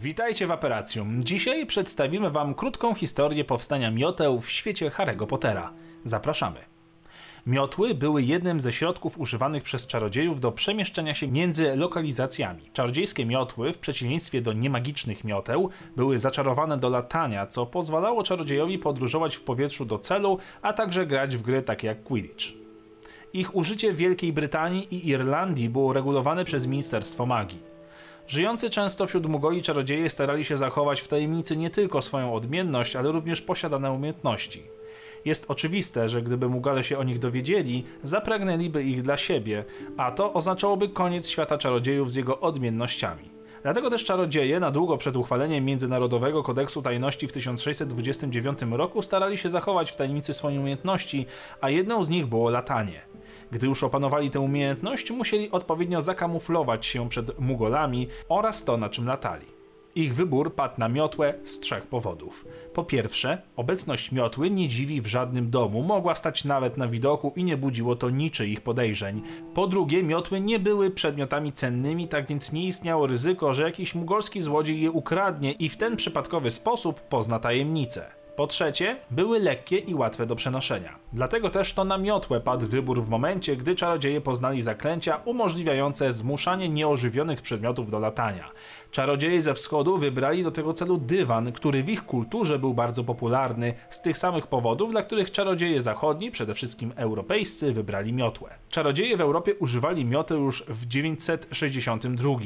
Witajcie w Aperacjum. Dzisiaj przedstawimy Wam krótką historię powstania mioteł w świecie Harry'ego Pottera. Zapraszamy. Miotły były jednym ze środków używanych przez czarodziejów do przemieszczania się między lokalizacjami. Czarodziejskie miotły, w przeciwieństwie do niemagicznych mioteł, były zaczarowane do latania, co pozwalało czarodziejowi podróżować w powietrzu do celu, a także grać w gry takie jak Quidditch. Ich użycie w Wielkiej Brytanii i Irlandii było regulowane przez Ministerstwo Magii. Żyjący często wśród Mugoli czarodzieje starali się zachować w tajemnicy nie tylko swoją odmienność, ale również posiadane umiejętności. Jest oczywiste, że gdyby Mugale się o nich dowiedzieli, zapragnęliby ich dla siebie, a to oznaczałoby koniec świata czarodziejów z jego odmiennościami. Dlatego też czarodzieje na długo przed uchwaleniem Międzynarodowego Kodeksu Tajności w 1629 roku starali się zachować w tajemnicy swoje umiejętności, a jedną z nich było latanie. Gdy już opanowali tę umiejętność, musieli odpowiednio zakamuflować się przed Mugolami oraz to, na czym latali. Ich wybór padł na miotłę z trzech powodów. Po pierwsze, obecność miotły nie dziwi w żadnym domu, mogła stać nawet na widoku i nie budziło to niczyich podejrzeń. Po drugie, miotły nie były przedmiotami cennymi, tak więc nie istniało ryzyko, że jakiś mugolski złodziej je ukradnie i w ten przypadkowy sposób pozna tajemnicę. Po trzecie, były lekkie i łatwe do przenoszenia. Dlatego też to na miotłę padł wybór w momencie, gdy czarodzieje poznali zaklęcia umożliwiające zmuszanie nieożywionych przedmiotów do latania. Czarodzieje ze wschodu wybrali do tego celu dywan, który w ich kulturze był bardzo popularny, z tych samych powodów, dla których czarodzieje zachodni, przede wszystkim europejscy, wybrali miotłę. Czarodzieje w Europie używali mioty już w 962.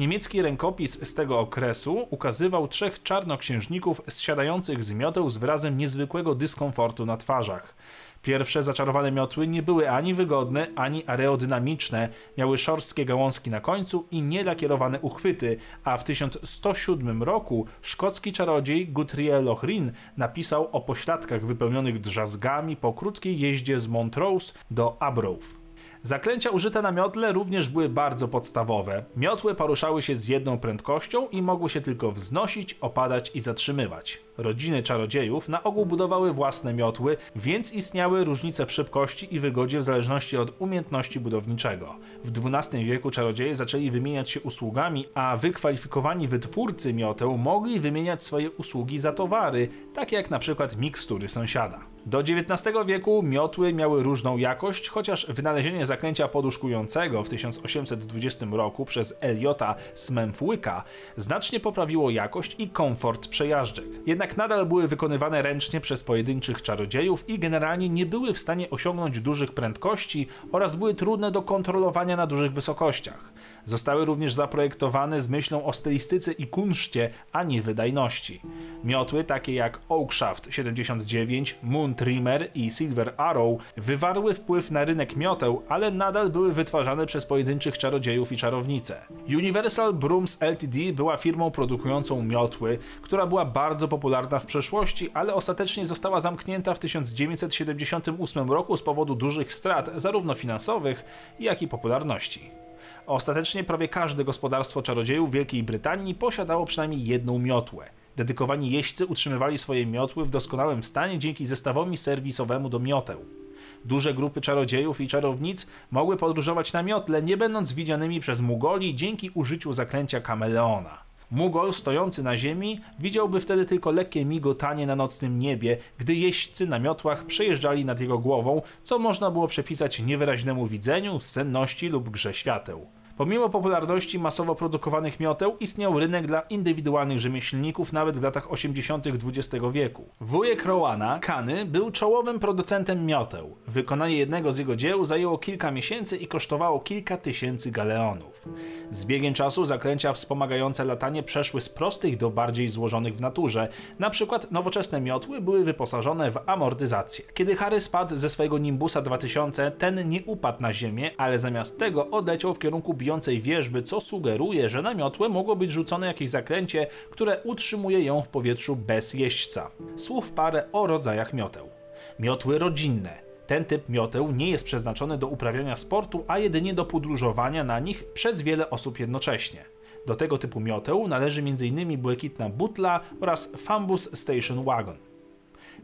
Niemiecki rękopis z tego okresu ukazywał trzech czarnoksiężników zsiadających z mioteł z wyrazem niezwykłego dyskomfortu na twarzach. Pierwsze zaczarowane miotły nie były ani wygodne, ani aerodynamiczne, miały szorstkie gałązki na końcu i nielakierowane uchwyty, a w 1107 roku szkocki czarodziej Guthrie Lochrin napisał o pośladkach wypełnionych drzazgami po krótkiej jeździe z Montrose do Arbroath. Zaklęcia użyte na miotle również były bardzo podstawowe. Miotły poruszały się z jedną prędkością i mogły się tylko wznosić, opadać i zatrzymywać. Rodziny czarodziejów na ogół budowały własne miotły, więc istniały różnice w szybkości i wygodzie w zależności od umiejętności budowniczego. W XII wieku czarodzieje zaczęli wymieniać się usługami, a wykwalifikowani wytwórcy mioteł mogli wymieniać swoje usługi za towary, takie jak na przykład mikstury sąsiada. Do XIX wieku miotły miały różną jakość, chociaż wynalezienie zaklęcia poduszkującego w 1820 roku przez Eliota Smemfłyka znacznie poprawiło jakość i komfort przejażdżek. Jednak nadal były wykonywane ręcznie przez pojedynczych czarodziejów i generalnie nie były w stanie osiągnąć dużych prędkości oraz były trudne do kontrolowania na dużych wysokościach. Zostały również zaprojektowane z myślą o stylistyce i kunszcie, a nie wydajności. Miotły takie jak Oakshaft 79, Moon Trimmer i Silver Arrow wywarły wpływ na rynek mioteł, ale nadal były wytwarzane przez pojedynczych czarodziejów i czarownice. Universal Brooms Ltd była firmą produkującą miotły, która była bardzo popularna w przeszłości, ale ostatecznie została zamknięta w 1978 roku z powodu dużych strat, zarówno finansowych, jak i popularności. Ostatecznie prawie każde gospodarstwo czarodziejów Wielkiej Brytanii posiadało przynajmniej jedną miotłę. Dedykowani jeźdźcy utrzymywali swoje miotły w doskonałym stanie dzięki zestawowi serwisowemu do mioteł. Duże grupy czarodziejów i czarownic mogły podróżować na miotle, nie będąc widzianymi przez Mugoli dzięki użyciu zaklęcia kameleona. Mugol stojący na ziemi widziałby wtedy tylko lekkie migotanie na nocnym niebie, gdy jeźdźcy na miotłach przejeżdżali nad jego głową, co można było przepisać niewyraźnemu widzeniu, senności lub grze świateł. Pomimo popularności masowo produkowanych mioteł, istniał rynek dla indywidualnych rzemieślników nawet w latach 80. XX wieku. Wujek Rowana, Kany, był czołowym producentem mioteł. Wykonanie jednego z jego dzieł zajęło kilka miesięcy i kosztowało kilka tysięcy galeonów. Z biegiem czasu zaklęcia wspomagające latanie przeszły z prostych do bardziej złożonych w naturze. Na przykład nowoczesne miotły były wyposażone w amortyzację. Kiedy Harry spadł ze swojego Nimbusa 2000, ten nie upadł na ziemię, ale zamiast tego odleciał w kierunku bijącego bijącej wierzby, co sugeruje, że na miotłę mogło być rzucone jakieś zaklęcie, które utrzymuje ją w powietrzu bez jeźdźca. Słów parę o rodzajach mioteł. Miotły rodzinne. Ten typ mioteł nie jest przeznaczony do uprawiania sportu, a jedynie do podróżowania na nich przez wiele osób jednocześnie. Do tego typu mioteł należy m.in. błękitna butla oraz Fambus Station Wagon.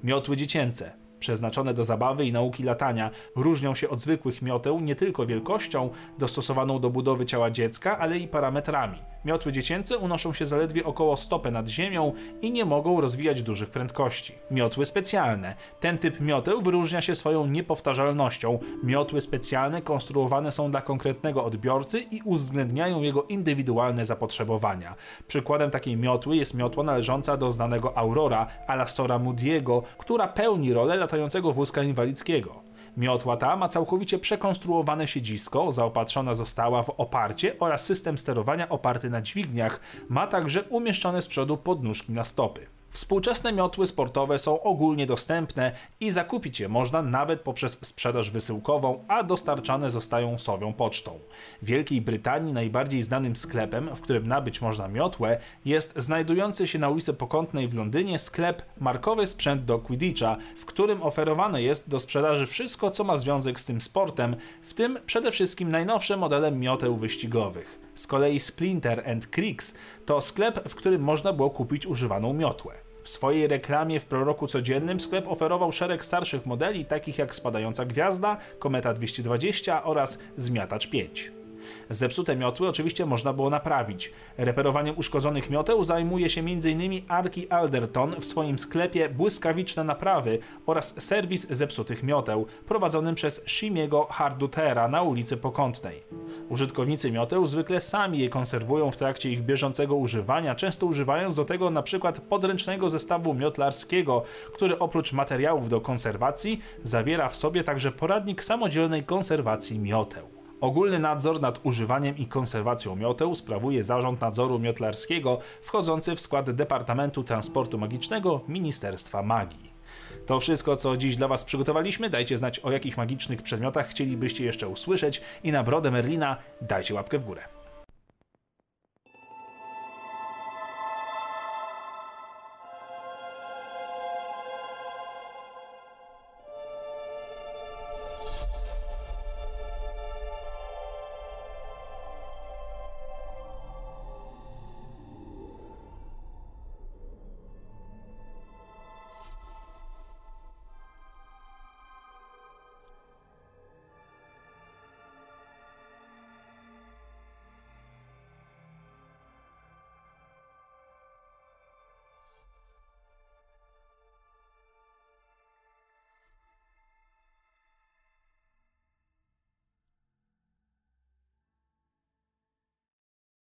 Miotły dziecięce przeznaczone do zabawy i nauki latania, różnią się od zwykłych mioteł nie tylko wielkością dostosowaną do budowy ciała dziecka, ale i parametrami. Miotły dziecięce unoszą się zaledwie około stopę nad ziemią i nie mogą rozwijać dużych prędkości. Miotły specjalne. Ten typ mioteł wyróżnia się swoją niepowtarzalnością. Miotły specjalne konstruowane są dla konkretnego odbiorcy i uwzględniają jego indywidualne zapotrzebowania. Przykładem takiej miotły jest miotła należąca do znanego Aurora, Alastora Moody'ego, która pełni rolę latającego wózka inwalidzkiego. Miotła ta ma całkowicie przekonstruowane siedzisko, zaopatrzona została w oparcie oraz system sterowania oparty na dźwigniach, ma także umieszczone z przodu podnóżki na stopy. Współczesne miotły sportowe są ogólnie dostępne i zakupić je można nawet poprzez sprzedaż wysyłkową, a dostarczane zostają sowią pocztą. W Wielkiej Brytanii najbardziej znanym sklepem, w którym nabyć można miotłę, jest znajdujący się na ulicy Pokątnej w Londynie sklep Markowy Sprzęt do Quidditcha, w którym oferowane jest do sprzedaży wszystko, co ma związek z tym sportem, w tym przede wszystkim najnowsze modele mioteł wyścigowych. Z kolei Splinter and Creeks to sklep, w którym można było kupić używaną miotłę. W swojej reklamie w proroku codziennym sklep oferował szereg starszych modeli, takich jak Spadająca Gwiazda, Kometa 220 oraz Zmiatacz 5. Zepsute miotły oczywiście można było naprawić. Reperowaniem uszkodzonych mioteł zajmuje się m.in. Arki Alderton w swoim sklepie Błyskawiczne Naprawy oraz serwis zepsutych mioteł, prowadzonym przez Shimiego Hardutera na ulicy Pokątnej. Użytkownicy mioteł zwykle sami je konserwują w trakcie ich bieżącego używania, często używając do tego np. podręcznego zestawu miotlarskiego, który oprócz materiałów do konserwacji zawiera w sobie także poradnik samodzielnej konserwacji mioteł. Ogólny nadzór nad używaniem i konserwacją mioteł sprawuje Zarząd Nadzoru Miotlarskiego wchodzący w skład Departamentu Transportu Magicznego Ministerstwa Magii. To wszystko, co dziś dla Was przygotowaliśmy. Dajcie znać, o jakich magicznych przedmiotach chcielibyście jeszcze usłyszeć i na brodę Merlina dajcie łapkę w górę.